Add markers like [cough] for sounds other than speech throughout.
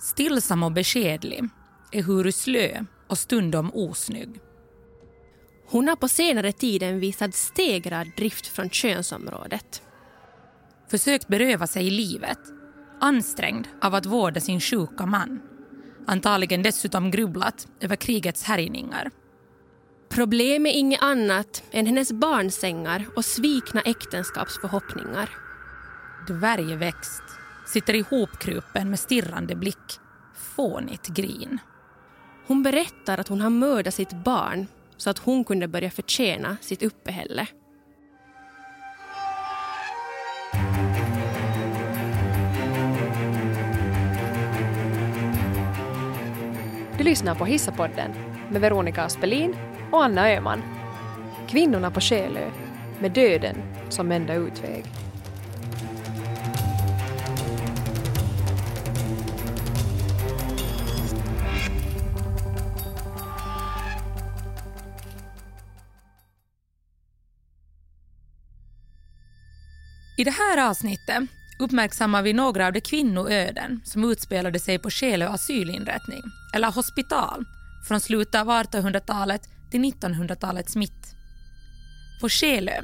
Stillsam och beskedlig, ehuru slö och stundom osnygg. Hon har på senare tiden visat stegrad drift från könsområdet. Försökt beröva sig livet, ansträngd av att vårda sin sjuka man. Antagligen dessutom grubblat över krigets härjningar. Problem är inget annat än hennes barnsängar och svikna äktenskapsförhoppningar. Dvärgväxt sitter ihopkrupen med stirrande blick. Fånigt grin. Hon berättar att hon har mördat sitt barn så att hon kunde börja förtjäna sitt uppehälle. Du lyssnar på Hissapodden med Veronica Aspelin och Anna Öhman. Kvinnorna på Själö med döden som enda utväg. I det här avsnittet uppmärksammar vi några av de kvinnoöden som utspelade sig på Själö asylinrättning, eller hospital, från slutet av 1800-talet till 1900-talets mitt. På Själö,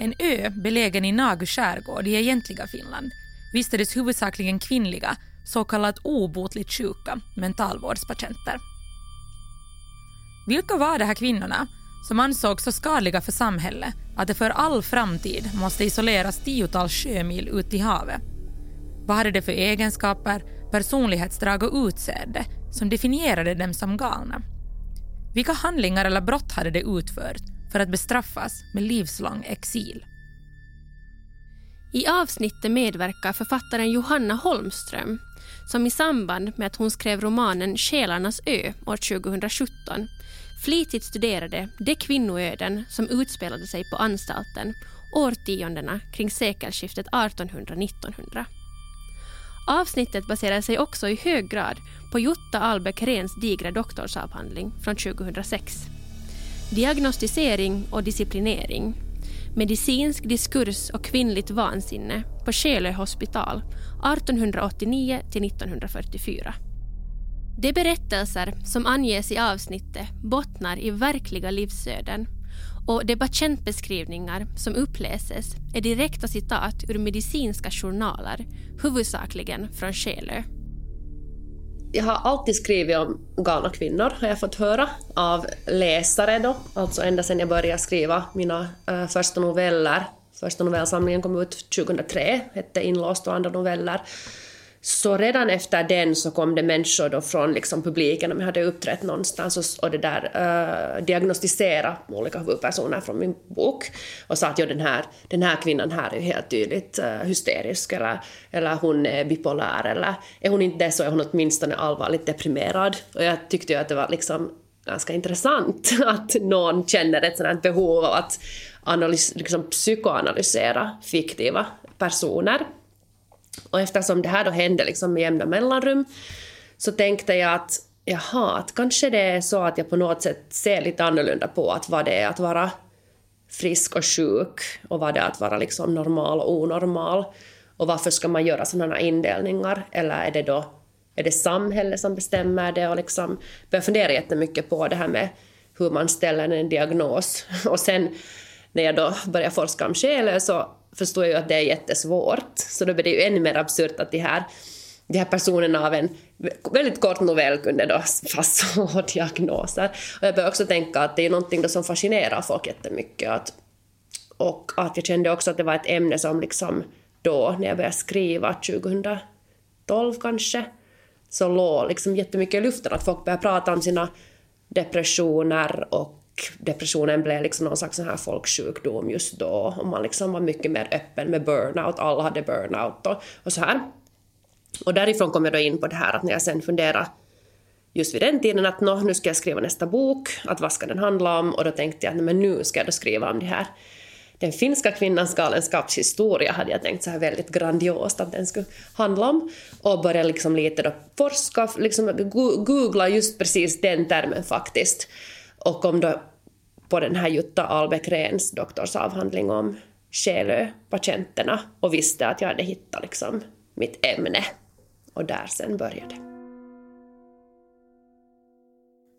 en ö belägen i Nagu skärgård i egentliga Finland, vistades huvudsakligen kvinnliga, så kallat obotligt sjuka mentalvårdspatienter. Vilka var de här kvinnorna som ansågs så skadliga för samhället att det för all framtid måste isoleras tiotals sjömil ut i havet? Vad hade det för egenskaper, personlighetsdrag och utseende som definierade dem som galna? Vilka handlingar eller brott hade de utfört för att bestraffas med livslång exil? I avsnittet medverkar författaren Johanna Holmström som i samband med att hon skrev romanen Själarnas ö år 2017 flitigt studerade de kvinnoöden som utspelade sig på anstalten årtiondena kring sekelskiftet 1800-1900. Avsnittet baserar sig också i hög grad på Jutta Albeck-Rehns digra doktorsavhandling från 2006. Diagnostisering och disciplinering. Medicinsk diskurs och kvinnligt vansinne på Själö hospital 1889-1944. De berättelser som anges i avsnittet bottnar i verkliga livsöden och de patientbeskrivningar som uppläses är direkta citat ur medicinska journaler, huvudsakligen från Själö. Jag har alltid skrivit om galna kvinnor, har jag fått höra, av läsare då, alltså ända sedan jag började skriva mina äh, första noveller. Första novellsamlingen kom ut 2003, hette Inlåst och andra noveller. Så redan efter den så kom det människor då från liksom publiken, om jag hade uppträtt någonstans och, och det där, uh, diagnostisera olika huvudpersoner från min bok och sa att ja, den, här, den här kvinnan här är helt tydligt uh, hysterisk eller, eller hon är bipolär eller är hon inte det så är hon åtminstone allvarligt deprimerad. Och jag tyckte ju att det var liksom ganska intressant [laughs] att någon känner ett sådant behov av att analys, liksom psykoanalysera fiktiva personer. Och eftersom det här då hände liksom med jämna mellanrum så tänkte jag att jaha, att kanske det är så att jag på något sätt ser lite annorlunda på att vad det är att vara frisk och sjuk och vad det är att vara liksom normal och onormal. Och varför ska man göra sådana indelningar? Eller är det då är det samhället som bestämmer det? Och liksom började fundera jättemycket på det här med hur man ställer en diagnos. [laughs] Och sen när jag då började forska om själen så förstår jag ju att det är jättesvårt. Så då blir det ju ännu mer absurt att de här, de här personerna av en väldigt kort novell kunde då fastslå [laughs] diagnoser. Och jag började också tänka att det är någonting då som fascinerar folk jättemycket. Att, och att jag kände också att det var ett ämne som liksom då, när jag började skriva, 2012 kanske, så låg liksom jättemycket i luften. Att folk började prata om sina depressioner och depressionen blev liksom någon slags sån här folksjukdom just då och man liksom var mycket mer öppen med burnout, alla hade burnout och, och så här. Och därifrån kom jag då in på det här att när jag sen funderade just vid den tiden att nu ska jag skriva nästa bok, att vad ska den handla om? Och då tänkte jag att men nu ska jag då skriva om det här den finska kvinnans galenskapshistoria hade jag tänkt så här väldigt grandiost att den skulle handla om. Och började liksom lite då forska, liksom googla just precis den termen faktiskt. Och kom då på den här Jutta Albeck-Rehns doktorsavhandling om Själö-patienterna och visste att jag hade hittat liksom mitt ämne. Och där sen började.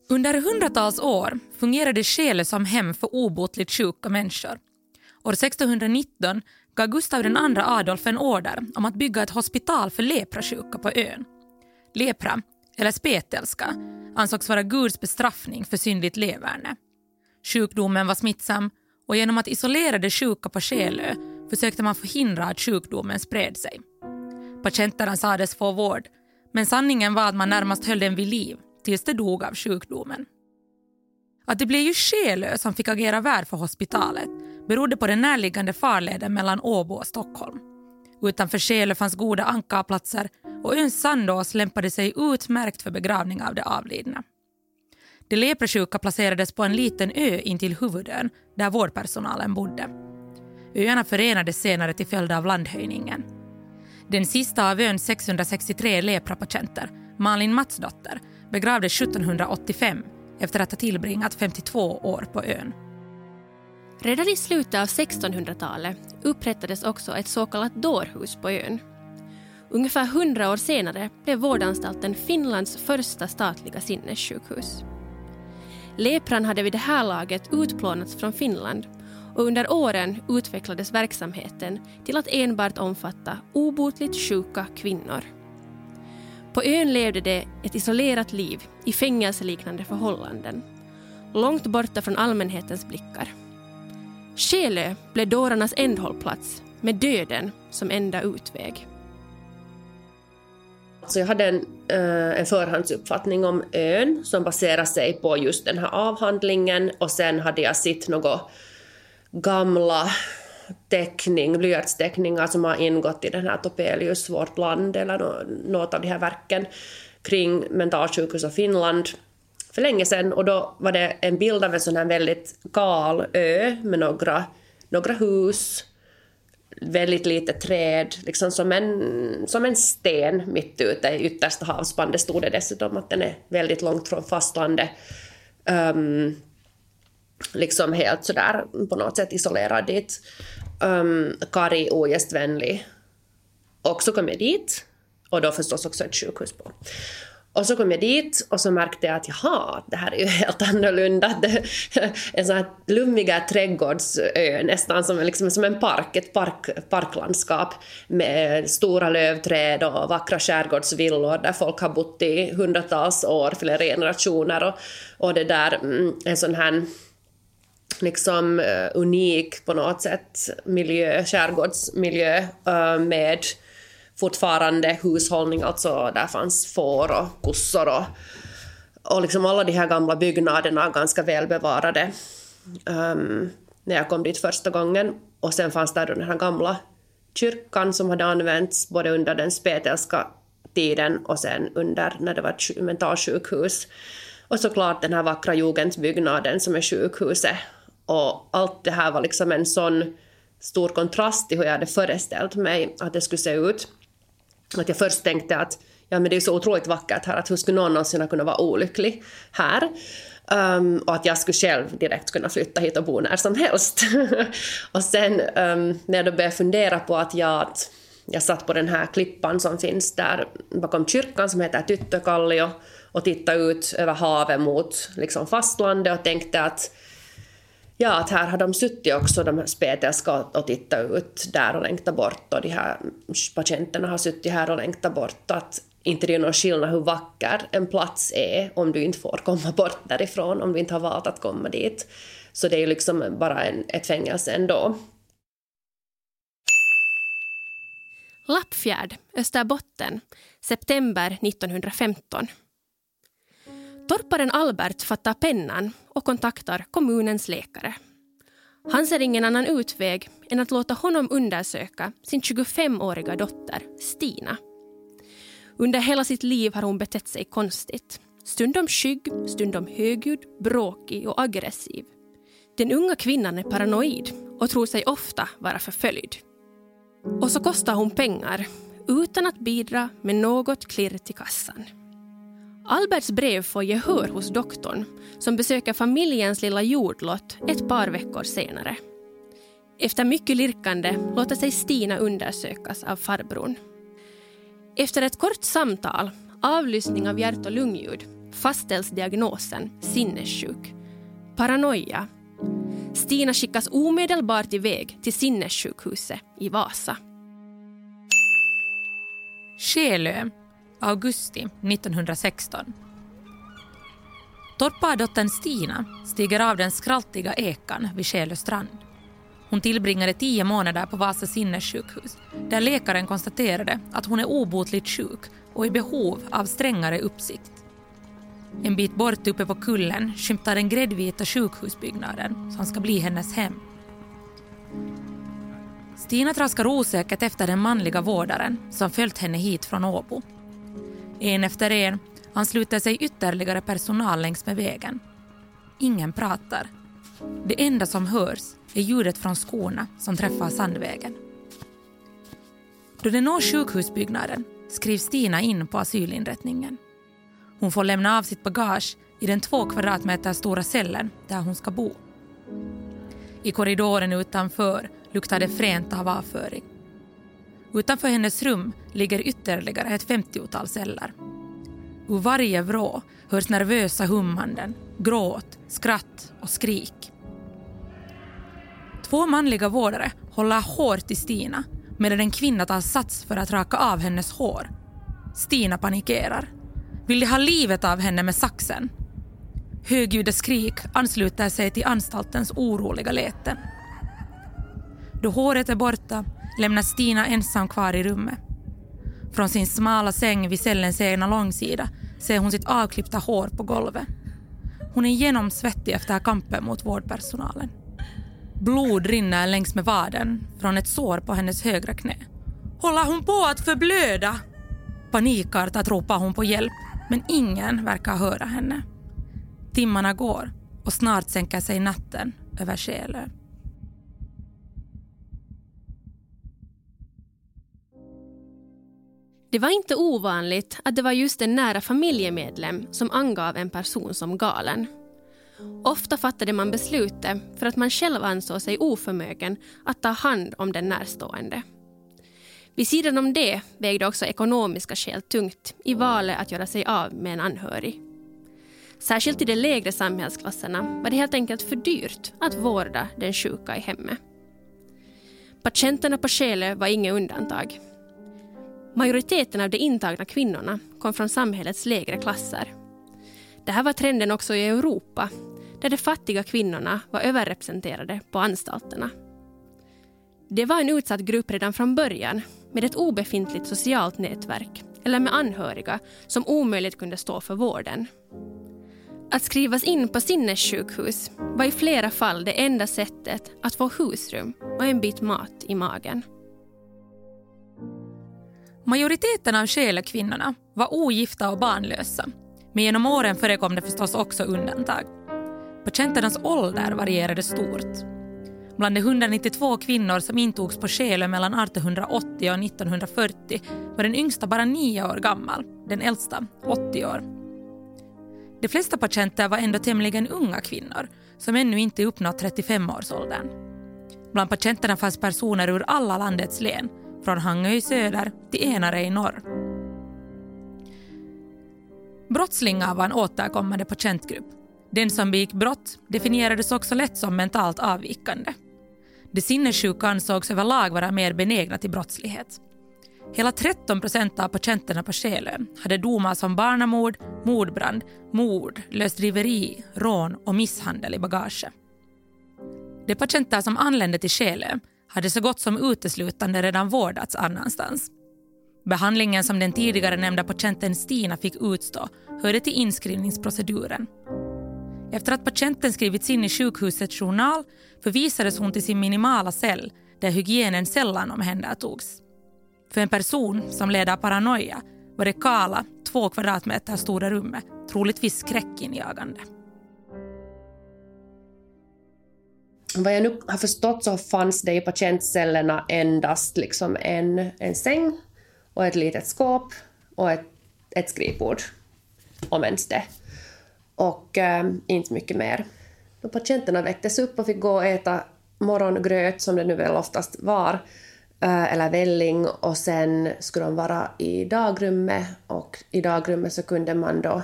Under hundratals år fungerade Själö som hem för obotligt sjuka människor. År 1619 gav Gustav II Adolf en order om att bygga ett hospital för leprasjuka på ön. Lepra, eller spetälska, ansågs vara Guds bestraffning för syndigt leverne. Sjukdomen var smittsam och genom att isolera de sjuka på Skelö försökte man förhindra att sjukdomen spred sig. Patienterna sades få vård, men sanningen var att man närmast höll dem vid liv tills de dog av sjukdomen. Att det blev ju Skelö som fick agera värd för hospitalet berodde på den närliggande farleden mellan Åbo och Stockholm. Utanför Skelö fanns goda ankarplatser och ön sandås lämpade sig utmärkt för begravning av de avlidna. De leprasjuka placerades på en liten ö intill huvudön där vårdpersonalen bodde. Öarna förenades senare till följd av landhöjningen. Den sista av öns 663 leprapatienter, Malin Matsdotter, begravdes 1785 efter att ha tillbringat 52 år på ön. Redan i slutet av 1600-talet upprättades också ett så kallat dårhus på ön. Ungefär 100 år senare blev vårdanstalten Finlands första statliga sinnessjukhus. Lepran hade vid det här laget utplånats från Finland och under åren utvecklades verksamheten till att enbart omfatta obotligt sjuka kvinnor. På ön levde de ett isolerat liv i fängelseliknande förhållanden, långt borta från allmänhetens blickar. Skelö blev dårarnas ändhållplats med döden som enda utväg. Alltså jag hade en, eh, en förhandsuppfattning om ön som baserar sig på just den här avhandlingen och sen hade jag sett några gamla teckning, blyertsteckningar som har ingått i den här Topelius, Vårt land, eller något av de här verken kring mentalsjukhus och Finland för länge sedan. Och då var det en bild av en sån här väldigt kal ö med några, några hus, väldigt lite träd, liksom som en, som en sten mitt ute i yttersta havsbandet stod det dessutom att den är väldigt långt från fastlandet. Um, liksom helt sådär på något sätt isolerad dit. Ehm, um, karg, ogästvänlig. Och så kom jag dit och då förstås också ett sjukhus på. Och så kom jag dit och så märkte jag att jaha, det här är ju [laughs] helt annorlunda. en sån här lummiga trädgårdsö, nästan som, liksom, som en park, ett park, parklandskap med stora lövträd och vackra skärgårdsvillor där folk har bott i hundratals år, flera generationer. Och, och det där, mm, en sån här liksom eh, unik på något sätt miljö, skärgårdsmiljö uh, med fortfarande hushållning, alltså där fanns får och kossor och, och liksom alla de här gamla byggnaderna ganska välbevarade um, när jag kom dit första gången. Och sen fanns där den här gamla kyrkan som hade använts både under den spetälska tiden och sen under när det var ett mentalsjukhus. Och såklart den här vackra jugendbyggnaden som är sjukhuset. Och allt det här var liksom en sån stor kontrast till hur jag hade föreställt mig att det skulle se ut. Att jag först tänkte att ja, men det är så otroligt vackert här, att hur skulle någon någonsin kunna vara olycklig här? Um, och att jag skulle själv direkt kunna flytta hit och bo när som helst. [laughs] och sen um, när jag då började fundera på att jag, att jag satt på den här klippan som finns där bakom kyrkan som heter Tyttökallio och tittade ut över havet mot liksom, fastlandet och tänkte att ja, att här har de suttit också, de spetälska, och tittat ut där och längtat bort och de här patienterna har suttit här och längtat bort. Att inte det är någon skillnad hur vacker en plats är om du inte får komma bort därifrån, om du inte har valt att komma dit. Så det är ju liksom bara en, ett fängelse ändå. Lappfjärd, Österbotten, september 1915. Torparen Albert fattar pennan och kontaktar kommunens läkare. Han ser ingen annan utväg än att låta honom undersöka sin 25-åriga dotter Stina. Under hela sitt liv har hon betett sig konstigt. Stundom skygg, stundom högljudd, bråkig och aggressiv. Den unga kvinnan är paranoid och tror sig ofta vara förföljd. Och så kostar hon pengar utan att bidra med något klirr till kassan. Alberts brev får gehör hos doktorn som besöker familjens lilla jordlott ett par veckor senare. Efter mycket lirkande låter sig Stina undersökas av farbrorn. Efter ett kort samtal, avlyssning av hjärt och lungljud, fastställs diagnosen sinnessjuk. Paranoia. Stina skickas omedelbart iväg till sinnessjukhuset i Vasa. Själö, augusti 1916. Torpardottern Stina stiger av den skraltiga ekan vid Själö strand. Hon tillbringade tio månader på Vasa sinnessjukhus där läkaren konstaterade att hon är obotligt sjuk och i behov av strängare uppsikt. En bit bort uppe på kullen skymtar den gräddvita sjukhusbyggnaden som ska bli hennes hem. Stina traskar osäkert efter den manliga vårdaren som följt henne hit från Åbo. En efter en ansluter sig ytterligare personal längs med vägen. Ingen pratar. Det enda som hörs är ljudet från skorna som träffar sandvägen. Då de når sjukhusbyggnaden skrivs Stina in på asylinrättningen. Hon får lämna av sitt bagage i den två kvadratmeter stora cellen där hon ska bo. I korridoren utanför luktar det fränt av avföring. Utanför hennes rum ligger ytterligare ett femtiotal celler. Ur varje vrå hörs nervösa hummanden, gråt, skratt och skrik. Två manliga vårdare håller hårt i Stina medan en kvinna tar sats för att raka av hennes hår. Stina panikerar. Vill de ha livet av henne med saxen? Högljudda skrik ansluter sig till anstaltens oroliga läten. Då håret är borta lämnas Stina ensam kvar i rummet. Från sin smala säng vid cellens egna långsida ser hon sitt avklippta hår på golvet. Hon är genomsvettig efter kampen mot vårdpersonalen. Blod rinner längs med vaden från ett sår på hennes högra knä. Håller hon på att förblöda? Panikartat ropar hon på hjälp, men ingen verkar höra henne. Timmarna går och snart sänker sig natten över Själö. Det var inte ovanligt att det var just en nära familjemedlem som angav en person som galen. Ofta fattade man beslutet för att man själv ansåg sig oförmögen att ta hand om den närstående. Vid sidan om det vägde också ekonomiska skäl tungt i valet att göra sig av med en anhörig. Särskilt i de lägre samhällsklasserna var det helt enkelt för dyrt att vårda den sjuka i hemmet. Patienterna på Skelö var inget undantag. Majoriteten av de intagna kvinnorna kom från samhällets lägre klasser. Det här var trenden också i Europa där de fattiga kvinnorna var överrepresenterade på anstalterna. Det var en utsatt grupp redan från början med ett obefintligt socialt nätverk eller med anhöriga som omöjligt kunde stå för vården. Att skrivas in på sinnessjukhus var i flera fall det enda sättet att få husrum och en bit mat i magen. Majoriteten av kvinnorna var ogifta och barnlösa men genom åren förekom det förstås också undantag. Patienternas ålder varierade stort. Bland de 192 kvinnor som intogs på Själö mellan 1880 och 1940 var den yngsta bara nio år gammal, den äldsta 80 år. De flesta patienter var ändå tämligen unga kvinnor som ännu inte uppnått 35-årsåldern. Bland patienterna fanns personer ur alla landets län, från Hangö i söder till Enare i norr. Brottslingar var en återkommande patientgrupp. Den som begick brott definierades också lätt som mentalt avvikande. De sinnessjuka ansågs överlag vara mer benägna till brottslighet. Hela 13 procent av patienterna på Själö hade domar som barnamord, mordbrand, mord, lösdriveri, rån och misshandel i bagage. De patienter som anlände till Själö hade så gott som uteslutande redan vårdats annanstans. Behandlingen som den tidigare nämnda patienten Stina fick utstå hörde till inskrivningsproceduren. Efter att patienten skrivits in i sjukhusets journal förvisades hon till sin minimala cell där hygienen sällan omhändertogs. För en person som led av paranoia var det kala, två kvadratmeter stora rummet troligtvis skräckinjagande. Vad jag nu har förstått så fanns det i patientcellerna endast liksom en, en säng och ett litet skåp och ett, ett skrivbord, om ens det. Och äh, inte mycket mer. Då patienterna väcktes upp och fick gå och äta morgongröt, som det nu väl oftast var, eh, eller välling, och sen skulle de vara i dagrummet och i dagrummet så kunde man då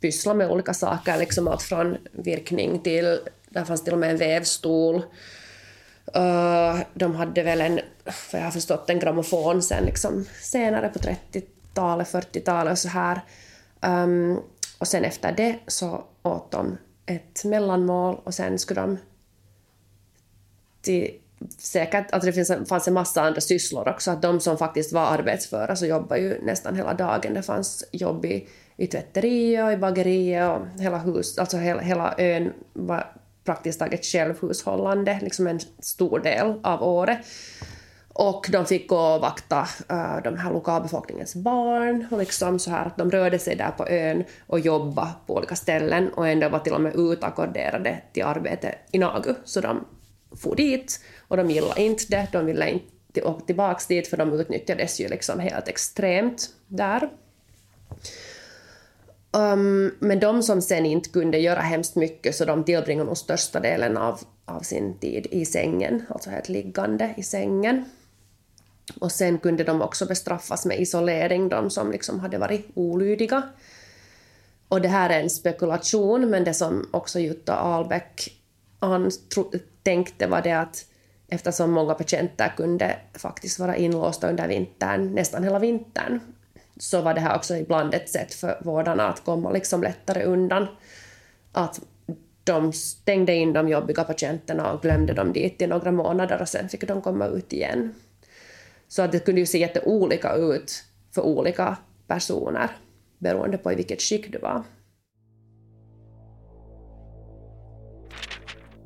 pyssla med olika saker, liksom allt från virkning till, där fanns till och med en vävstol. Uh, de hade väl en, för jag har förstått, en grammofon sen liksom senare på 30-talet, 40-talet och så här. Um, och sen efter det så åt de ett mellanmål och sen skulle de till säkert, att det finns, fanns en massa andra sysslor också, att de som faktiskt var arbetsföra så jobbade ju nästan hela dagen. Det fanns jobb i, i tvätteriet och i bageriet och hela hus, alltså hela, hela ön var praktiskt taget självhushållande, liksom en stor del av året. Och de fick gå och vakta uh, de här lokalbefolkningens barn och liksom så här att de rörde sig där på ön och jobbade på olika ställen och ändå var till och med utackorderade till arbete i Nagu. Så de for dit och de gillade inte det, de ville inte åka tillbaka dit för de utnyttjades ju liksom helt extremt där. Um, men de som sen inte kunde göra hemskt mycket så de tillbringade nog största delen av, av sin tid i sängen, alltså helt liggande i sängen. Och sen kunde de också bestraffas med isolering, de som liksom hade varit olydiga. Och det här är en spekulation, men det som också Jutta Ahlbäck tänkte var det att eftersom många patienter kunde faktiskt vara inlåsta under vintern, nästan hela vintern, så var det här också ibland ett sätt för vårdarna att komma liksom lättare undan. Att de stängde in de jobbiga patienterna och glömde dem dit i några månader och sen fick de komma ut igen. Så att det kunde ju se jätteolika ut för olika personer beroende på i vilket skick du var.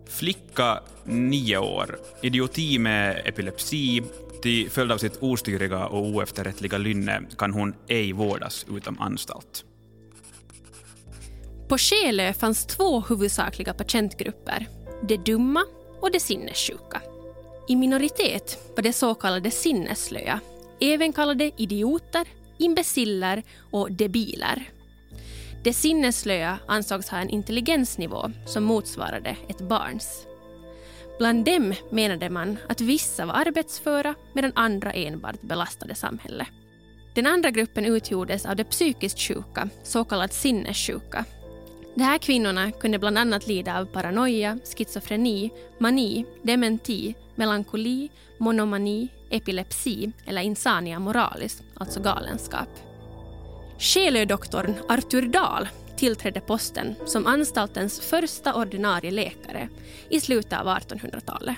Flicka, nio år, idioti med epilepsi. Till följd av sitt ostyriga och oefterrättliga lynne kan hon ej vårdas utom anstalt. På Skelö fanns två huvudsakliga patientgrupper. Det dumma och det sinnessjuka. I minoritet var det så kallade sinnesslöa, även kallade idioter, imbeciller och debiler. Det sinnesslöa ansågs ha en intelligensnivå som motsvarade ett barns. Bland dem menade man att vissa var arbetsföra medan andra enbart belastade samhället. Den andra gruppen utgjordes av de psykiskt sjuka, så kallat sinnessjuka. De här kvinnorna kunde bland annat lida av paranoia, schizofreni, mani, dementi, melankoli, monomani, epilepsi eller insania moralis, alltså galenskap. Själödoktorn Artur Dahl tillträdde posten som anstaltens första ordinarie läkare i slutet av 1800-talet.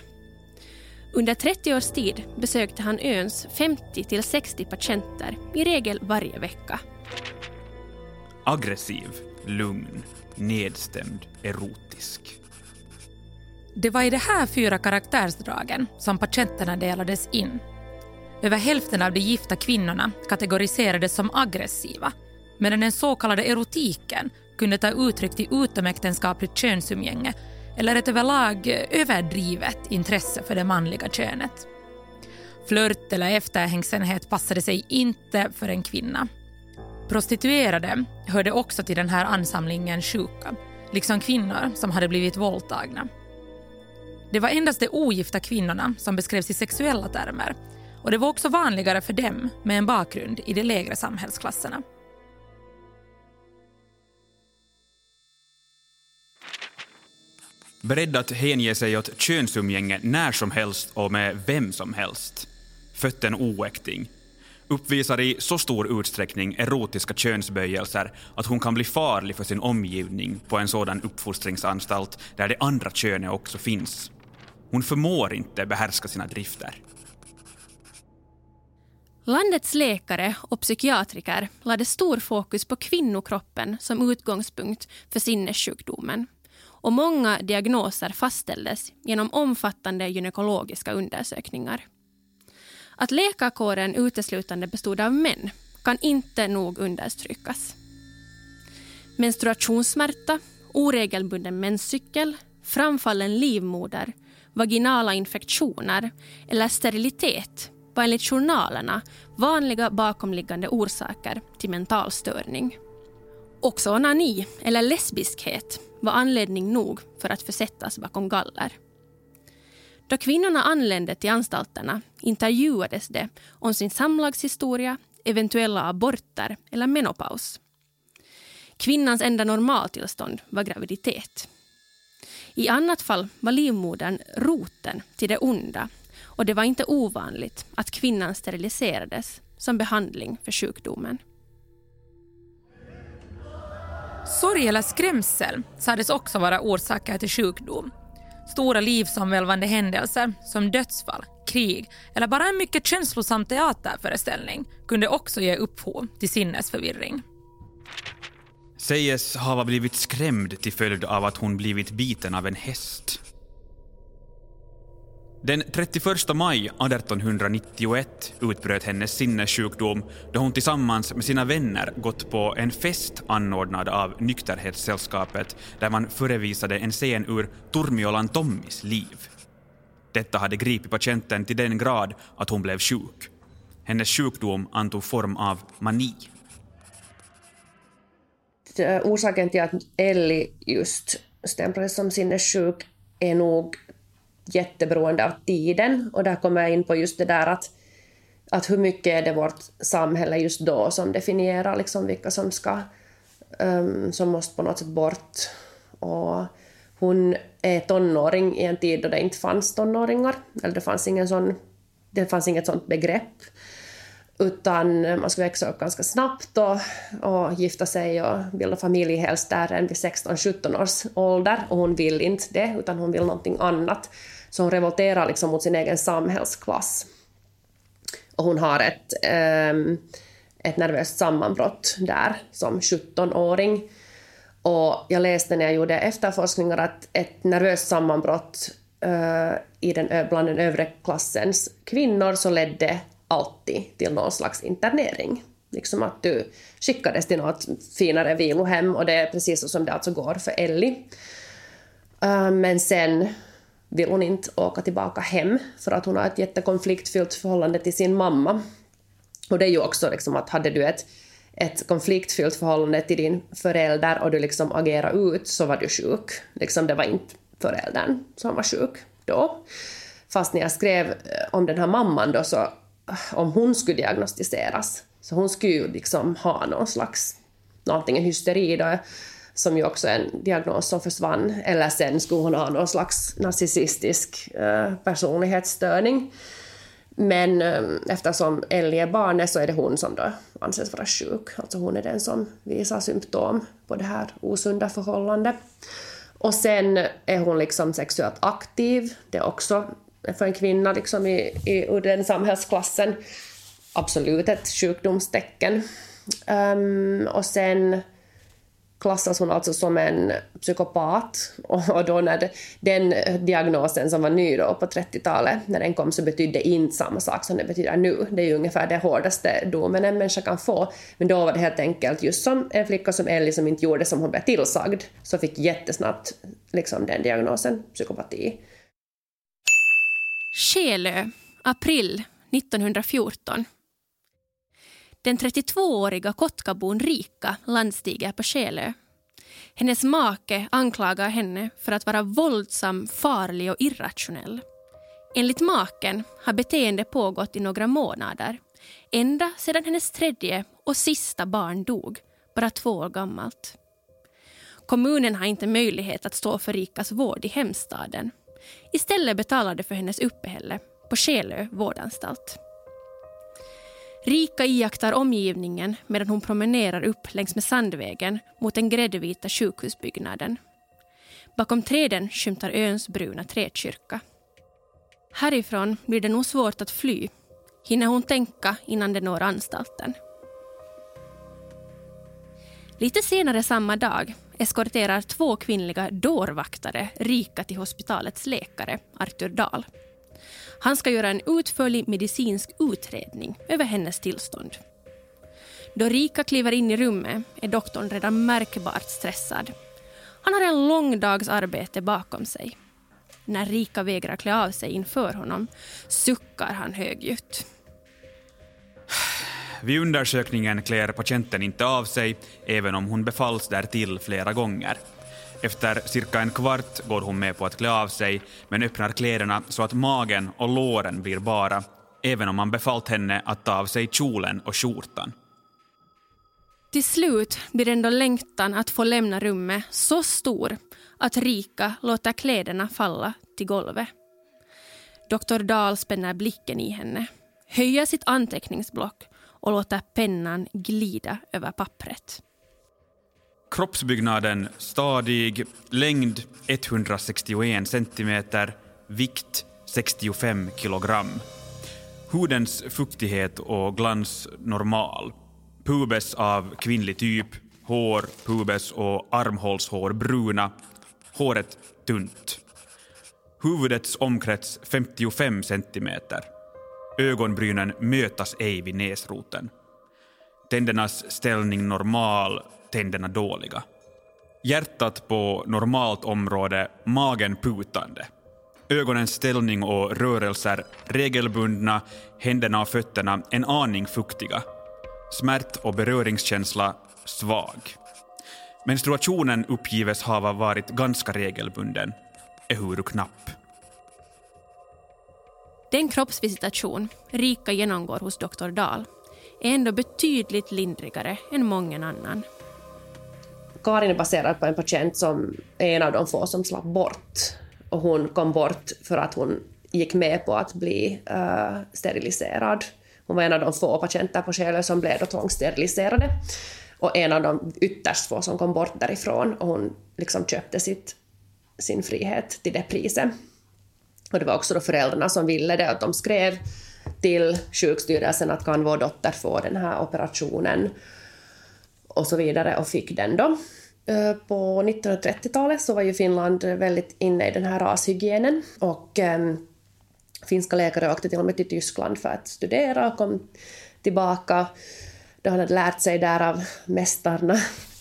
Under 30 års tid besökte han öns 50 60 patienter, i regel varje vecka. Aggressiv, lugn, nedstämd, erotisk. Det var i de här fyra karaktärsdragen som patienterna delades in. Över hälften av de gifta kvinnorna kategoriserades som aggressiva medan den så kallade erotiken kunde ta uttryck till utomäktenskapligt könsumgänge eller ett överlag överdrivet intresse för det manliga könet. Flört eller efterhängsenhet passade sig inte för en kvinna. Prostituerade hörde också till den här ansamlingen sjuka, liksom kvinnor som hade blivit våldtagna. Det var endast de ogifta kvinnorna som beskrevs i sexuella termer och det var också vanligare för dem med en bakgrund i de lägre samhällsklasserna. Beredd att hänge sig åt könsumgänge när som helst och med vem som helst. Fött en oäkting. Uppvisar i så stor utsträckning erotiska könsböjelser att hon kan bli farlig för sin omgivning på en sådan uppfostringsanstalt där det andra könet också finns. Hon förmår inte behärska sina drifter. Landets läkare och psykiatriker lade stor fokus på kvinnokroppen som utgångspunkt för sinnessjukdomen. Och många diagnoser fastställdes genom omfattande gynekologiska undersökningar. Att läkarkåren uteslutande bestod av män kan inte nog understrykas. Menstruationssmärta, oregelbunden menscykel, framfallen livmoder, vaginala infektioner eller sterilitet var enligt journalerna vanliga bakomliggande orsaker till mental störning. Också onani, eller lesbiskhet, var anledning nog för att försättas bakom galler. Då kvinnorna anlände till anstalterna intervjuades de om sin samlagshistoria, eventuella aborter eller menopaus. Kvinnans enda normaltillstånd var graviditet. I annat fall var livmodern roten till det onda och det var inte ovanligt att kvinnan steriliserades som behandling för sjukdomen. Sorg eller skrämsel sades också vara orsaker till sjukdom. Stora livsomvälvande händelser som dödsfall, krig eller bara en mycket känslosam teaterföreställning kunde också ge upphov till sinnesförvirring. Säges ha blivit skrämd till följd av att hon blivit biten av en häst. Den 31 maj 1891 utbröt hennes sinnessjukdom då hon tillsammans med sina vänner gått på en fest anordnad av Nykterhetssällskapet där man förevisade en scen ur Tormiolan Tommis liv. Detta hade gripit patienten till den grad att hon blev sjuk. Hennes sjukdom antog form av mani. Eh, orsaken till att Ellie just stämplades som sinnessjuk är nog jätteberoende av tiden. Och där kommer jag in på just det där att, att hur mycket är det vårt samhälle just då som definierar liksom vilka som ska um, som måste på något sätt bort. Och hon är tonåring i en tid då det inte fanns tonåringar, eller det fanns, ingen sån, det fanns inget sånt begrepp. Utan man skulle växa upp ganska snabbt och, och gifta sig och bilda familj helst där än vid 16-17 års ålder. Och hon vill inte det, utan hon vill någonting annat. Så hon revolterar liksom mot sin egen samhällsklass. Och hon har ett, um, ett nervöst sammanbrott där som 17-åring. Och jag läste när jag gjorde efterforskningar att ett nervöst sammanbrott uh, i den, bland den övre klassens kvinnor så ledde alltid till någon slags internering. Liksom att du skickades till något finare vilohem och det är precis så som det alltså går för Ellie. Eh, men sen vill hon inte åka tillbaka hem för att hon har ett jättekonfliktfyllt förhållande till sin mamma. Och det är ju också liksom att hade du ett, ett konfliktfyllt förhållande till din förälder och du liksom agerar ut så var du sjuk. Liksom det var inte föräldern som var sjuk då. Fast när jag skrev eh, om den här mamman då så eh, om hon skulle diagnostiseras så hon skulle ju liksom ha någon slags antingen hysteri då som ju också är en diagnos som försvann, eller sen skulle hon ha någon slags narcissistisk eh, personlighetsstörning. Men eh, eftersom Ellie är barnet så är det hon som då anses vara sjuk. Alltså hon är den som visar symptom på det här osunda förhållandet. Och sen är hon liksom sexuellt aktiv. Det är också för en kvinna liksom i, i, ur den samhällsklassen absolut ett sjukdomstecken. Um, och sen klassas hon alltså som en psykopat. [laughs] Och då när det, den diagnosen som var ny då på 30-talet, när den kom så betydde inte samma sak som det betyder nu. Det är ju ungefär det hårdaste domen en människa kan få. Men då var det helt enkelt just som en flicka som Ellie som inte gjorde som hon blev tillsagd, så fick jättesnabbt liksom den diagnosen, psykopati. Skelö, april 1914. Den 32-åriga Kotkabon Rika landstiger på Skelö. Hennes make anklagar henne för att vara våldsam, farlig och irrationell. Enligt maken har beteendet pågått i några månader ända sedan hennes tredje och sista barn dog, bara två år gammalt. Kommunen har inte möjlighet att stå för Rikas vård i hemstaden. Istället betalar de för hennes uppehälle på Skelö vårdanstalt. Rika iakttar omgivningen medan hon promenerar upp längs med Sandvägen mot den gräddvita sjukhusbyggnaden. Bakom träden skymtar öns bruna träkyrka. Härifrån blir det nog svårt att fly, hinner hon tänka innan det når anstalten. Lite senare samma dag eskorterar två kvinnliga dårvaktare Rika till hospitalets läkare, Artur Dahl. Han ska göra en utförlig medicinsk utredning över hennes tillstånd. Då Rika kliver in i rummet är doktorn redan märkbart stressad. Han har en lång dags arbete bakom sig. När Rika vägrar klä av sig inför honom suckar han högljutt. Vid undersökningen klär patienten inte av sig, även om hon befalls därtill flera gånger. Efter cirka en kvart går hon med på att klä av sig, men öppnar kläderna så att magen och låren blir bara, även om man befallt henne att ta av sig kjolen och skjortan. Till slut blir ändå längtan att få lämna rummet så stor att Rika låter kläderna falla till golvet. Doktor Dahl spänner blicken i henne, höjer sitt anteckningsblock och låter pennan glida över pappret. Kroppsbyggnaden stadig, längd 161 centimeter, vikt 65 kilogram. Hudens fuktighet och glans normal. Pubes av kvinnlig typ, hår, pubes och armhålshår bruna. Håret tunt. Huvudets omkrets 55 centimeter. Ögonbrynen mötas ej vid näsroten. Tändernas ställning normal, tänderna dåliga. Hjärtat på normalt område, magen putande. Ögonens ställning och rörelser regelbundna, händerna och fötterna en aning fuktiga. Smärt och beröringskänsla svag. Menstruationen uppgives ha varit ganska regelbunden, ehuru knapp. Den kroppsvisitation Rika genomgår hos doktor Dahl är ändå betydligt lindrigare än mången annan. Karin är baserad på en patient som är en av de få som slapp bort. Och hon kom bort för att hon gick med på att bli uh, steriliserad. Hon var en av de få patienter på Själö som blev tvångssteriliserade. Och en av de ytterst få som kom bort därifrån. Och hon liksom köpte sitt, sin frihet till det priset. Och det var också då föräldrarna som ville det, att de skrev till sjukstyrelsen att kan vår dotter få den här operationen och så vidare och fick den då. Eh, på 1930-talet så var ju Finland väldigt inne i den här rashygienen och eh, finska läkare åkte till och med till Tyskland för att studera och kom tillbaka. De hade lärt sig där av mästarna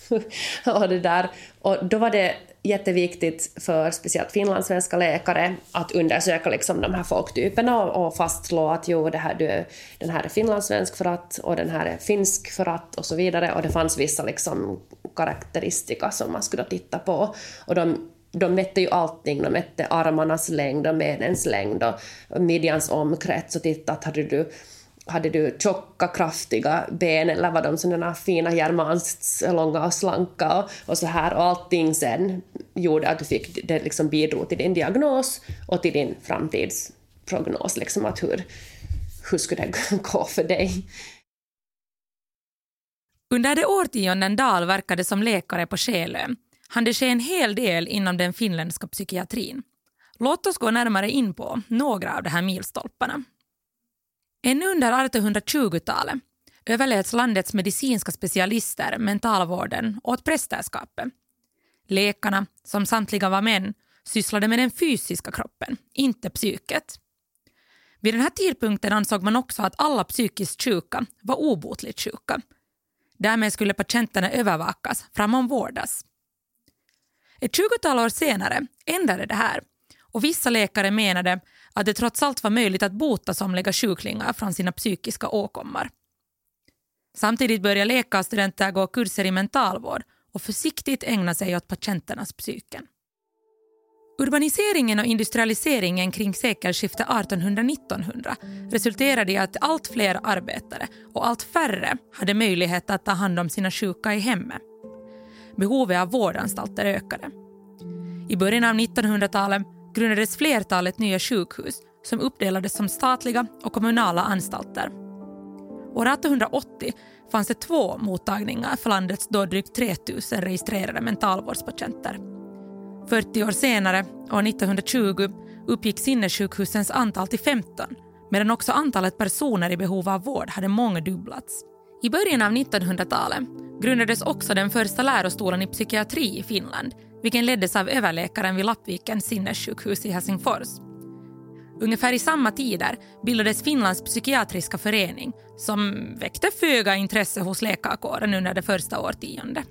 [laughs] och det där. Och då var det jätteviktigt för speciellt finlandssvenska läkare att undersöka liksom de här folktyperna och, och fastslå att jo, det här, du, den här är finlandssvensk för att och den här är finsk för att och så vidare. Och det fanns vissa liksom karaktäristika som man skulle titta på. Och de, de mätte ju allting, de mätte armarnas längd och menens längd och midjans omkrets och tittade att hade du hade du tjocka, kraftiga ben eller var de sådana fina germanskt långa och slanka och, och så här och allting sen gjorde att du fick, det liksom bidrog till din diagnos och till din framtidsprognos, liksom att hur, hur skulle det [laughs] gå för dig? Under de årtionden Dahl verkade som läkare på Själö hann det ske en hel del inom den finländska psykiatrin. Låt oss gå närmare in på några av de här milstolparna. Ännu under 1820-talet överläts landets medicinska specialister mentalvården åt prästerskapet. Läkarna, som samtliga var män, sysslade med den fysiska kroppen, inte psyket. Vid den här tidpunkten ansåg man också att alla psykiskt sjuka var obotligt sjuka. Därmed skulle patienterna övervakas framom vårdas. Ett tjugotal år senare ändrade det här och vissa läkare menade att det trots allt var möjligt att bota somliga sjuklingar från sina psykiska åkommor. Samtidigt började läkarstudenter gå kurser i mentalvård och försiktigt ägna sig åt patienternas psyken. Urbaniseringen och industrialiseringen kring sekelskiftet 1800-1900 resulterade i att allt fler arbetare och allt färre hade möjlighet att ta hand om sina sjuka i hemmet. Behovet av vårdanstalter ökade. I början av 1900-talet grundades flertalet nya sjukhus som uppdelades som statliga och kommunala anstalter. År 1880 fanns det två mottagningar för landets då drygt 3 000 registrerade mentalvårdspatienter. 40 år senare, år 1920, uppgick sinnessjukhusens antal till 15 medan också antalet personer i behov av vård hade mångdubblats. I början av 1900-talet grundades också den första lärostolen i psykiatri i Finland vilken leddes av överläkaren vid Lappvikens sinnessjukhus i Helsingfors. Ungefär i samma tider bildades Finlands psykiatriska förening som väckte föga intresse hos läkarkåren under det första årtiondet.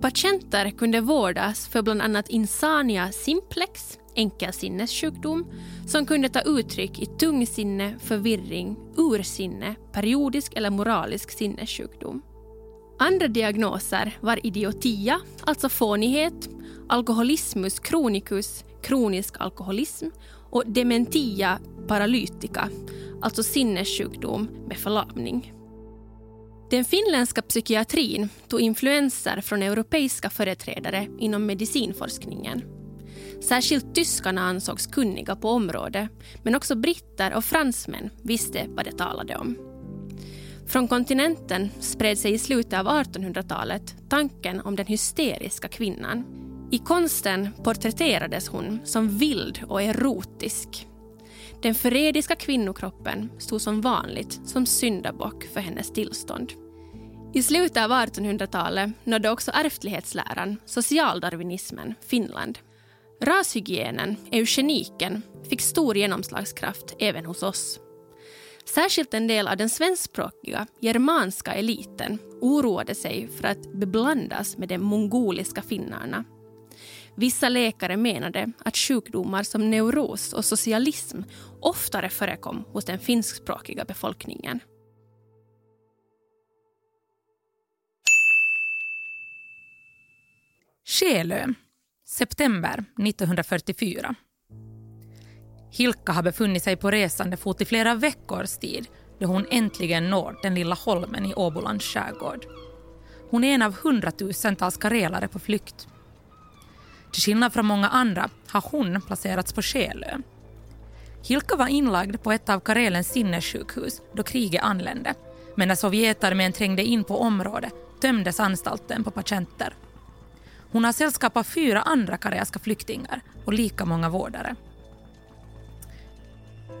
Patienter kunde vårdas för bland annat insania simplex, enkel sinnessjukdom, som kunde ta uttryck i tungsinne, förvirring, ursinne, periodisk eller moralisk sinnessjukdom. Andra diagnoser var idiotia, alltså fånighet, alkoholismus chronicus, kronisk alkoholism och dementia paralytica, alltså sinnessjukdom med förlamning. Den finländska psykiatrin tog influenser från europeiska företrädare inom medicinforskningen. Särskilt tyskarna ansågs kunniga på området men också britter och fransmän visste vad det talade om. Från kontinenten spred sig i slutet av 1800-talet tanken om den hysteriska kvinnan. I konsten porträtterades hon som vild och erotisk. Den förrädiska kvinnokroppen stod som vanligt som syndabock för hennes tillstånd. I slutet av 1800-talet nådde också ärftlighetsläran, socialdarwinismen, Finland. Rashygienen, eugeniken, fick stor genomslagskraft även hos oss. Särskilt en del av den svenskspråkiga germanska eliten oroade sig för att beblandas med de mongoliska finnarna. Vissa läkare menade att sjukdomar som neuros och socialism oftare förekom hos den finskspråkiga befolkningen. Själö, september 1944. Hilka har befunnit sig på resande fot i flera veckors tid då hon äntligen når den lilla holmen i Åbolands skärgård. Hon är en av hundratusentals karelare på flykt. Till skillnad från många andra har hon placerats på Skelö. Hilka var inlagd på ett av Karelens sinnessjukhus då kriget anlände men när Sovjetarmén trängde in på området tömdes anstalten på patienter. Hon har sällskap av fyra andra karelska flyktingar och lika många vårdare.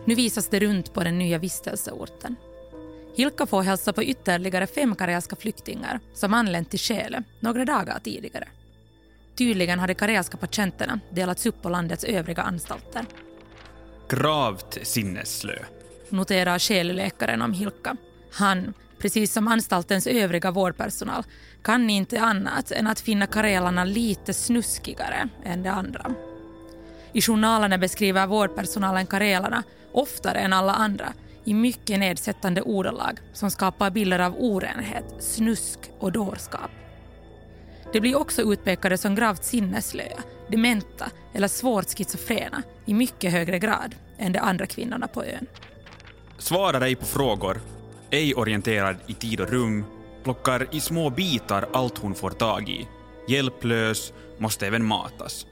Nu visas det runt på den nya vistelseorten. Hilka får hälsa på ytterligare fem karelska flyktingar som anlänt till Själö några dagar tidigare. Tydligen har de karelska patienterna delats upp på landets övriga anstalter. Gravt sinnesslö. Noterar Själeläkaren om Hilka. Han, precis som anstaltens övriga vårdpersonal, kan inte annat än att finna karelarna lite snuskigare än de andra. I journalerna beskriver vårdpersonalen karelarna oftare än alla andra i mycket nedsättande ordalag som skapar bilder av orenhet, snusk och dårskap. De blir också utpekade som gravt sinneslöa, dementa eller svårt schizofrena i mycket högre grad än de andra kvinnorna på ön. Svarar ej på frågor, ej orienterad i tid och rum, plockar i små bitar allt hon får tag i. Hjälplös, måste även matas.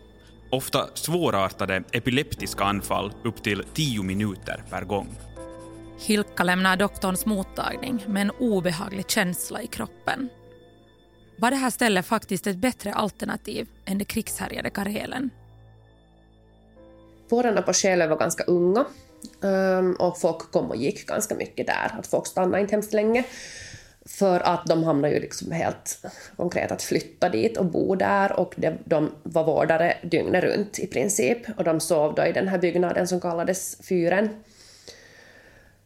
Ofta svårartade epileptiska anfall upp till tio minuter per gång. Hilka lämnar doktorns mottagning med en obehaglig känsla i kroppen. Var det här stället faktiskt ett bättre alternativ än det krigshärjade Karelen? Vårdarna på Själö var ganska unga ehm, och folk kom och gick ganska mycket där. Att folk stannade inte hemskt länge. För att de hamnade ju liksom helt konkret att flytta dit och bo där och de, de var vårdare dygnet runt i princip. Och de sov då i den här byggnaden som kallades Fyren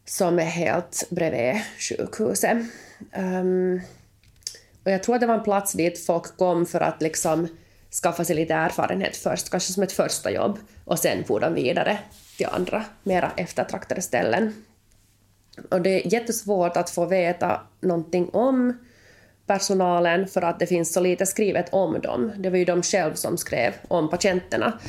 som är helt bredvid sjukhuset. Um, och jag tror att det var en plats dit folk kom för att liksom skaffa sig lite erfarenhet först, kanske som ett första jobb, och sen for de vidare till andra, mera eftertraktade ställen. Och det är jättesvårt att få veta någonting om personalen för att det finns så lite skrivet om dem. Det var ju de själva som skrev om patienterna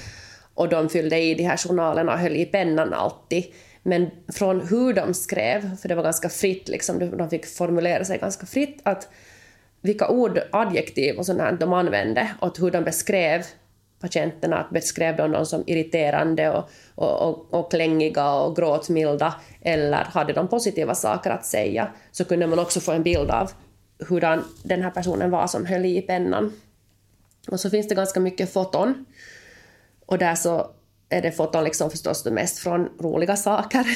och de fyllde i de här journalerna och höll i pennan alltid. Men från hur de skrev, för det var ganska fritt, liksom, de fick formulera sig ganska fritt, att vilka ord, adjektiv och sånt de använde och hur de beskrev patienterna, att beskrev de dem som irriterande och, och, och, och klängiga och gråtmilda eller hade de positiva saker att säga så kunde man också få en bild av hur den här personen var som höll i pennan. Och så finns det ganska mycket foton och där så är det foton liksom förstås det mest från roliga saker.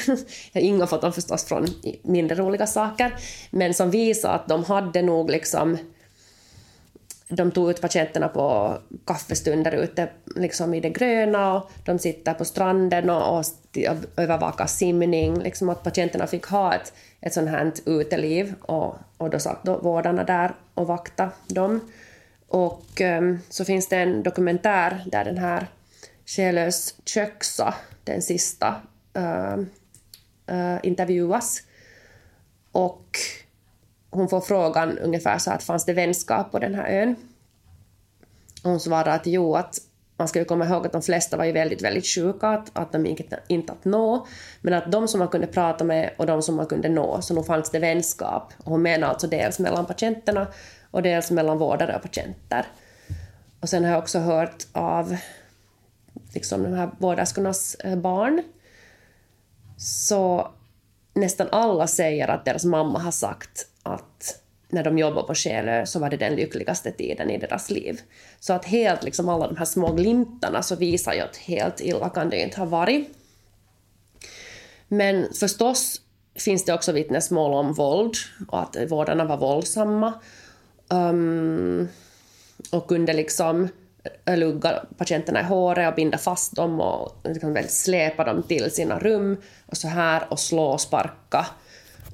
[laughs] Inga foton förstås från mindre roliga saker, men som visar att de hade nog liksom de tog ut patienterna på kaffestunder ute liksom i det gröna och de sitter på stranden och, och övervakar simning. Liksom att patienterna fick ha ett, ett sånt här uteliv och, och då satt då vårdarna där och vaktade dem. Och um, så finns det en dokumentär där den här Själös Köksa, den sista, uh, uh, intervjuas. Och hon får frågan ungefär så att fanns det vänskap på den här ön? Och hon svarar att jo, att man ska ju komma ihåg att de flesta var ju väldigt, väldigt sjuka, att, att de gick inte att nå. Men att de som man kunde prata med och de som man kunde nå, så nog fanns det vänskap. Och hon menar alltså dels mellan patienterna och dels mellan vårdare och patienter. Och sen har jag också hört av liksom de här vårderskornas eh, barn, så nästan alla säger att deras mamma har sagt att när de jobbade på Själö så var det den lyckligaste tiden i deras liv. Så att helt liksom alla de här små glimtarna så visar ju att helt illa kan det ju inte ha varit. Men förstås finns det också vittnesmål om våld och att vårdarna var våldsamma. Um, och kunde liksom lugga patienterna i håret och binda fast dem och liksom väl släpa dem till sina rum och så här och slå och sparka.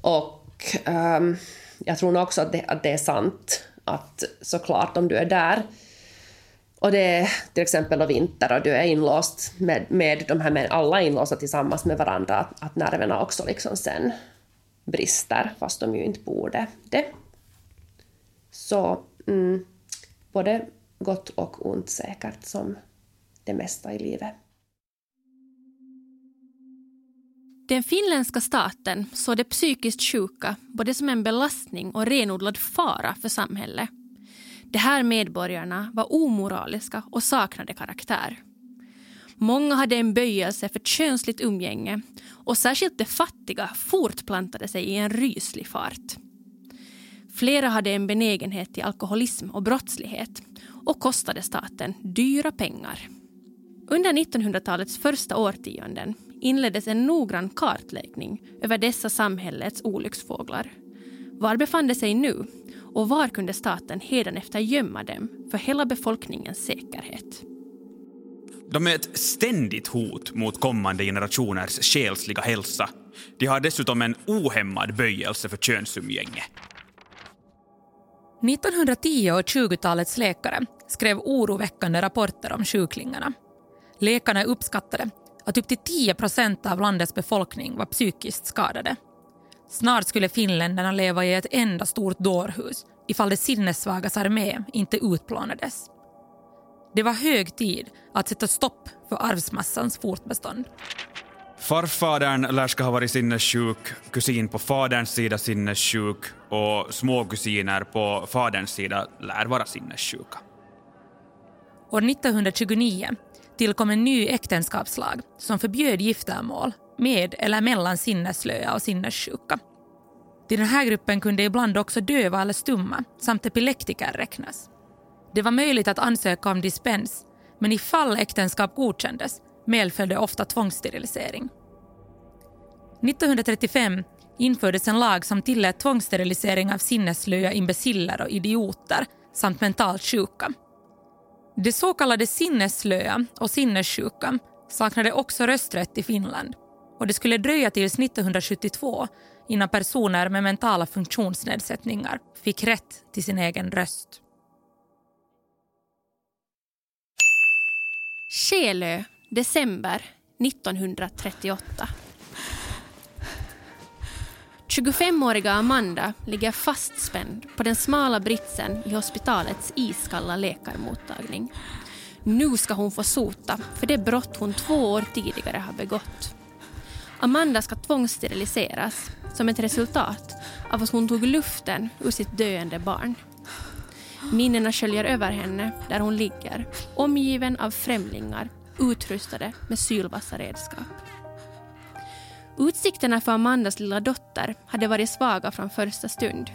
Och um, jag tror nog också att det, att det är sant att såklart om du är där och det är till exempel då vinter och du är inlåst med, med de här, med alla inlåsta tillsammans med varandra, att, att nerverna också liksom sen brister, fast de ju inte borde det. Så mm, både gott och ont säkert, som det mesta i livet. Den finländska staten såg de psykiskt sjuka både som en belastning och renodlad fara för samhället. De här medborgarna var omoraliska och saknade karaktär. Många hade en böjelse för könsligt umgänge och särskilt de fattiga fortplantade sig i en ryslig fart. Flera hade en benägenhet till alkoholism och brottslighet och kostade staten dyra pengar. Under 1900-talets första årtionden inleddes en noggrann kartläggning över dessa samhällets olycksfåglar. Var befann de sig nu och var kunde staten hädanefter gömma dem för hela befolkningens säkerhet? De är ett ständigt hot mot kommande generationers själsliga hälsa. De har dessutom en ohämmad böjelse för könsumgänge. 1910 och 20-talets läkare skrev oroväckande rapporter om sjuklingarna. Läkarna uppskattade att upp till 10 procent av landets befolkning var psykiskt skadade. Snart skulle finländarna leva i ett enda stort dårhus ifall de sinnessvagas armé inte utplånades. Det var hög tid att sätta stopp för arvsmassans fortbestånd. Farfadern lär ska ha varit sinnessjuk, kusin på faderns sida sinnessjuk och småkusiner på faderns sida lär vara sinnessjuka. År 1929 tillkom en ny äktenskapslag som förbjöd giftermål med eller mellan sinnesslöa och sinnessjuka. Till den här gruppen kunde ibland också döva eller stumma samt epileptiker räknas. Det var möjligt att ansöka om dispens men ifall äktenskap godkändes medföljde ofta tvångssterilisering. 1935 infördes en lag som tillät tvångssterilisering av sinnesslöa imbeciller och idioter samt mentalt sjuka. De så kallade sinnesslöa och sinnessjuka saknade också rösträtt i Finland och det skulle dröja tills 1972 innan personer med mentala funktionsnedsättningar fick rätt till sin egen röst. Skelö, december 1938. 25-åriga Amanda ligger fastspänd på den smala britsen i hospitalets iskalla läkarmottagning. Nu ska hon få sota för det brott hon två år tidigare har begått. Amanda ska tvångssteriliseras som ett resultat av att hon tog luften ur sitt döende barn. Minnena sköljer över henne där hon ligger, omgiven av främlingar utrustade med sylvassa redskap. Utsikterna för Amandas lilla dotter hade varit svaga från första stund.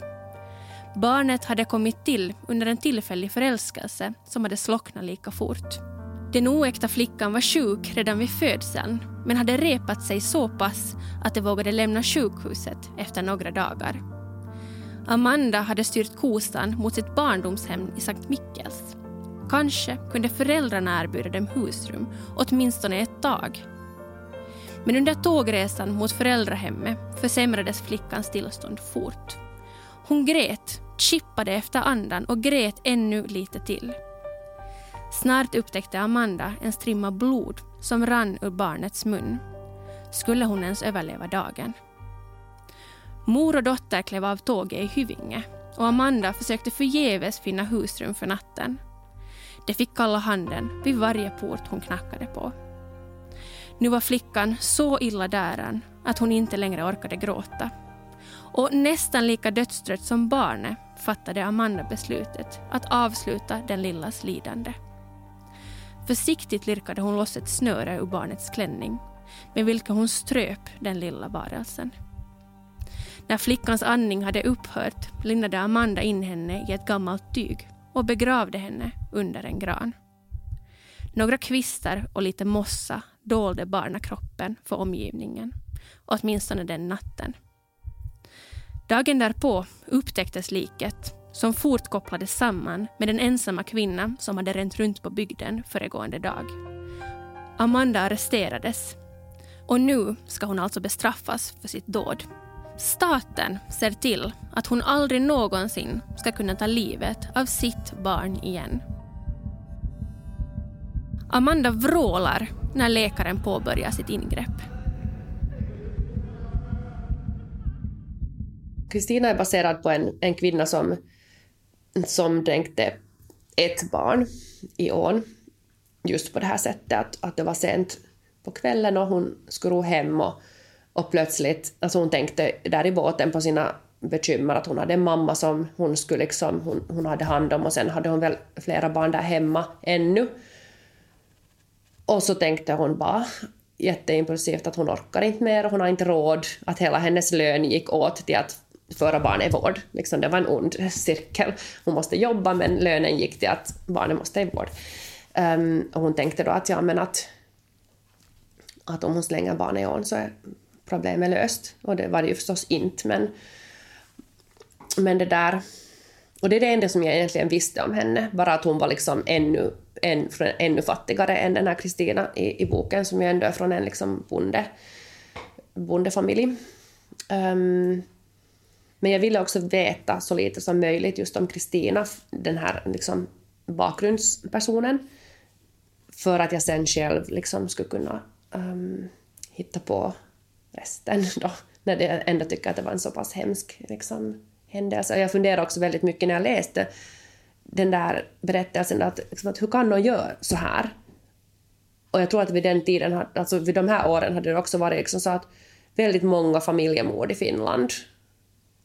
Barnet hade kommit till under en tillfällig förälskelse som hade slocknat lika fort. Den oäkta flickan var sjuk redan vid födseln men hade repat sig så pass att de vågade lämna sjukhuset efter några dagar. Amanda hade styrt kosan mot sitt barndomshem i Sankt Mikkels. Kanske kunde föräldrarna erbjuda dem husrum, åtminstone ett tag. Men under tågresan mot föräldrahemmet försämrades flickans tillstånd fort. Hon grät, chippade efter andan och grät ännu lite till. Snart upptäckte Amanda en strimma blod som rann ur barnets mun. Skulle hon ens överleva dagen? Mor och dotter klev av tåget i Hyvinge och Amanda försökte förgäves finna husrum för natten. De fick kalla handen vid varje port hon knackade på. Nu var flickan så illa däran att hon inte längre orkade gråta. Och nästan lika dödstrött som barnet fattade Amanda beslutet att avsluta den lillas lidande. Försiktigt lirkade hon loss ett snöre ur barnets klänning med vilket hon ströp den lilla varelsen. När flickans andning hade upphört lindade Amanda in henne i ett gammalt tyg och begravde henne under en gran. Några kvistar och lite mossa dolde barnakroppen för omgivningen, åtminstone den natten. Dagen därpå upptäcktes liket som fort kopplades samman med den ensamma kvinna som hade ränt runt på bygden föregående dag. Amanda arresterades och nu ska hon alltså bestraffas för sitt dåd. Staten ser till att hon aldrig någonsin ska kunna ta livet av sitt barn igen. Amanda vrålar när läkaren påbörjar sitt ingrepp. Kristina är baserad på en, en kvinna som, som dränkte ett barn i ån just på det här sättet att, att det var sent på kvällen och hon skulle ro hem och, och plötsligt, alltså hon tänkte där i båten på sina bekymmer att hon hade en mamma som hon skulle liksom, hon, hon hade hand om och sen hade hon väl flera barn där hemma ännu. Och så tänkte hon bara jätteimpulsivt att hon orkar inte mer och hon har inte råd, att hela hennes lön gick åt till att föra barnet i vård. Liksom det var en ond cirkel. Hon måste jobba men lönen gick till att barnet måste i vård. Um, och hon tänkte då att ja men att att om hon slänger barnet i ån så är problemet löst. Och det var det ju förstås inte, men, men det där... Och det är det enda som jag egentligen visste om henne, bara att hon var liksom ännu, än, ännu fattigare än den här Kristina i, i boken, som ju ändå är från en liksom bonde, bondefamilj. Um, men jag ville också veta så lite som möjligt just om Kristina, den här liksom bakgrundspersonen, för att jag sen själv liksom skulle kunna um, hitta på resten [laughs] då, när jag ändå tycker att det var en så pass hemsk liksom, händelse. Jag funderade också väldigt mycket när jag läste den där berättelsen att, liksom, att hur kan någon göra så här? Och jag tror att vid den tiden, alltså vid de här åren hade det också varit liksom så att väldigt många familjemord i Finland.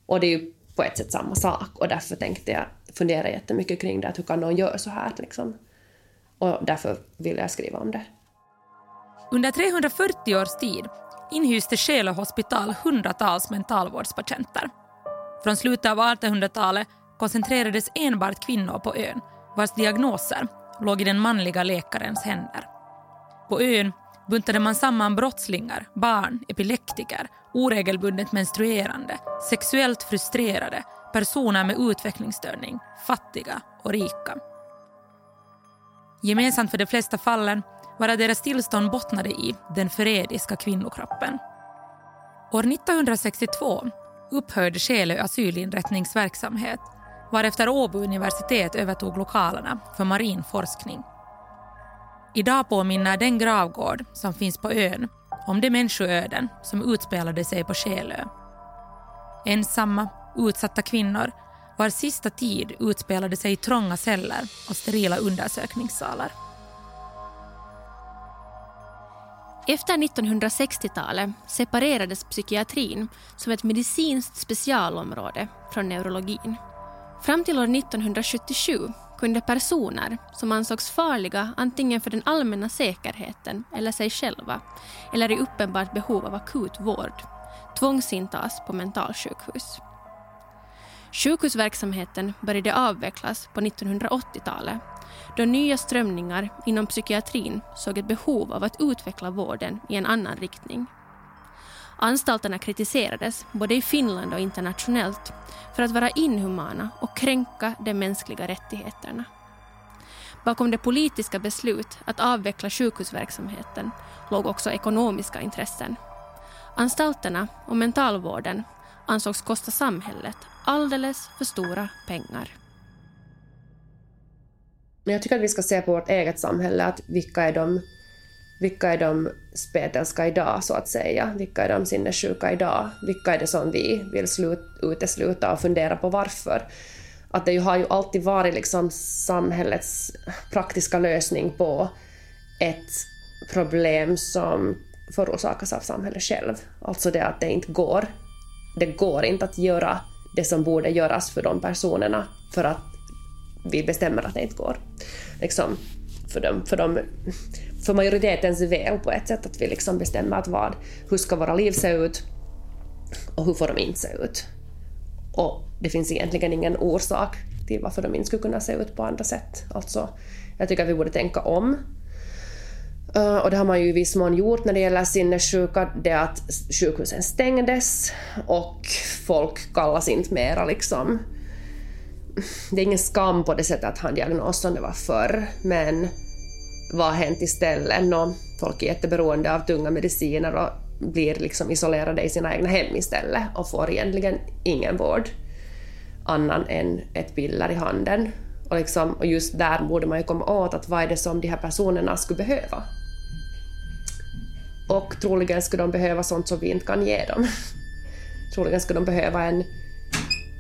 Och det är ju på ett sätt samma sak och därför tänkte jag fundera jättemycket kring det, att hur kan någon göra så här liksom? Och därför ville jag skriva om det. Under 340 års tid inhyste Själö hospital hundratals mentalvårdspatienter. Från slutet av 1800-talet koncentrerades enbart kvinnor på ön vars diagnoser låg i den manliga läkarens händer. På ön buntade man samman brottslingar, barn, epileptiker, oregelbundet menstruerande, sexuellt frustrerade, personer med utvecklingsstörning, fattiga och rika. Gemensamt för de flesta fallen var att deras tillstånd bottnade i den förrädiska kvinnokroppen. År 1962 upphörde Skelö asylinrättningsverksamhet varefter Åbo universitet övertog lokalerna för marin forskning. Idag påminner den gravgård som finns på ön om de människoöden som utspelade sig på Själö. Ensamma, utsatta kvinnor vars sista tid utspelade sig i trånga celler och sterila undersökningssalar. Efter 1960-talet separerades psykiatrin som ett medicinskt specialområde från neurologin. Fram till år 1977 kunde personer som ansågs farliga antingen för den allmänna säkerheten eller sig själva eller i uppenbart behov av akut vård tvångsintas på mentalsjukhus. Sjukhusverksamheten började avvecklas på 1980-talet då nya strömningar inom psykiatrin såg ett behov av att utveckla vården i en annan riktning. Anstalterna kritiserades både i Finland och internationellt för att vara inhumana och kränka de mänskliga rättigheterna. Bakom det politiska beslut att avveckla sjukhusverksamheten låg också ekonomiska intressen. Anstalterna och mentalvården ansågs kosta samhället alldeles för stora pengar. Men jag tycker att vi ska se på vårt eget samhälle, att vilka är de, vilka är de spetälska idag, så att säga? Vilka är de sinnessjuka idag? Vilka är det som vi vill slut, utesluta och fundera på varför? att det ju har ju alltid varit liksom samhällets praktiska lösning på ett problem som förorsakas av samhället själv. Alltså det att det inte går. Det går inte att göra det som borde göras för de personerna för att vi bestämmer att det inte går. Liksom, för, de, för, de för majoritetens väl på ett sätt, att vi liksom bestämmer att vad, hur ska våra liv se ut och hur får de inte se ut. Och det finns egentligen ingen orsak till varför de inte skulle kunna se ut på andra sätt. Alltså, jag tycker att vi borde tänka om. Eh, och det har man ju i viss mån gjort när det gäller sinnessjuka, det att sjukhusen stängdes och folk kallas inte mera liksom det är ingen skam på det sättet att ha diagnos som det var förr, men vad har hänt istället? Nå, folk är jätteberoende av tunga mediciner och blir liksom isolerade i sina egna hem istället och får egentligen ingen vård annan än ett piller i handen. Och, liksom, och just där borde man ju komma åt att vad är det som de här personerna skulle behöva. Och troligen skulle de behöva sånt som vi inte kan ge dem. [laughs] troligen skulle de behöva en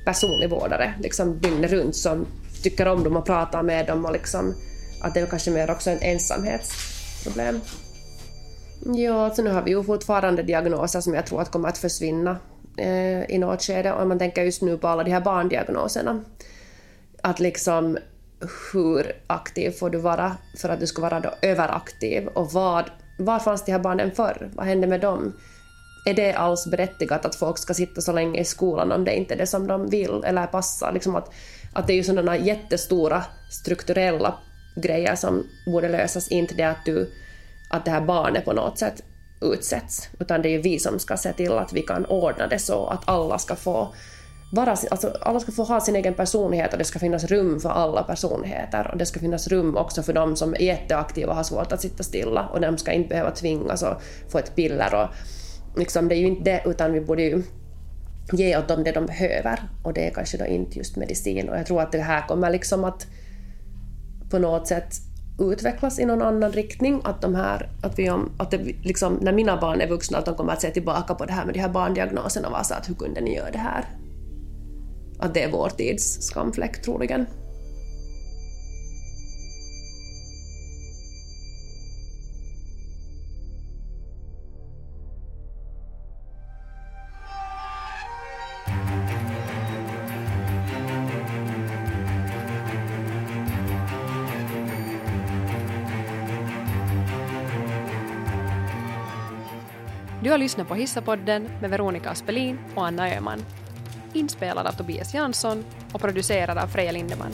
personlig vårdare liksom dygnet runt som tycker om dem och pratar med dem och liksom att det är kanske mer också ett ensamhetsproblem. Ja, alltså nu har vi ju fortfarande diagnoser som jag tror att kommer att försvinna eh, i något skede och man tänker just nu på alla de här barndiagnoserna. Att liksom hur aktiv får du vara för att du ska vara då överaktiv och vad, var fanns de här barnen förr? Vad hände med dem? är det alls berättigat att folk ska sitta så länge i skolan om det inte är det som de vill eller passar? Liksom att, att det är ju sådana jättestora strukturella grejer som borde lösas, inte det att, du, att det här barnet på något sätt utsätts, utan det är ju vi som ska se till att vi kan ordna det så att alla ska få vara, alltså alla ska få ha sin egen personlighet och det ska finnas rum för alla personligheter och det ska finnas rum också för de som är jätteaktiva och har svårt att sitta stilla och de ska inte behöva tvingas och få ett piller och liksom, det är ju inte det, utan vi borde ju ge åt dem det de behöver. Och det är kanske då inte just medicin. Och jag tror att det här kommer liksom att på något sätt utvecklas i någon annan riktning. Att, de här, att, vi att det liksom, när mina barn är vuxna, att de kommer att se tillbaka på det här med de här barndiagnoserna och vara så att hur kunde ni göra det här? Att det är vår tids skamfläck troligen. Har lyssnat på Hissapodden med Veronica Aspelin och Anna Öhman. Inspelad av Tobias Jansson och producerad av Freja Lindeman.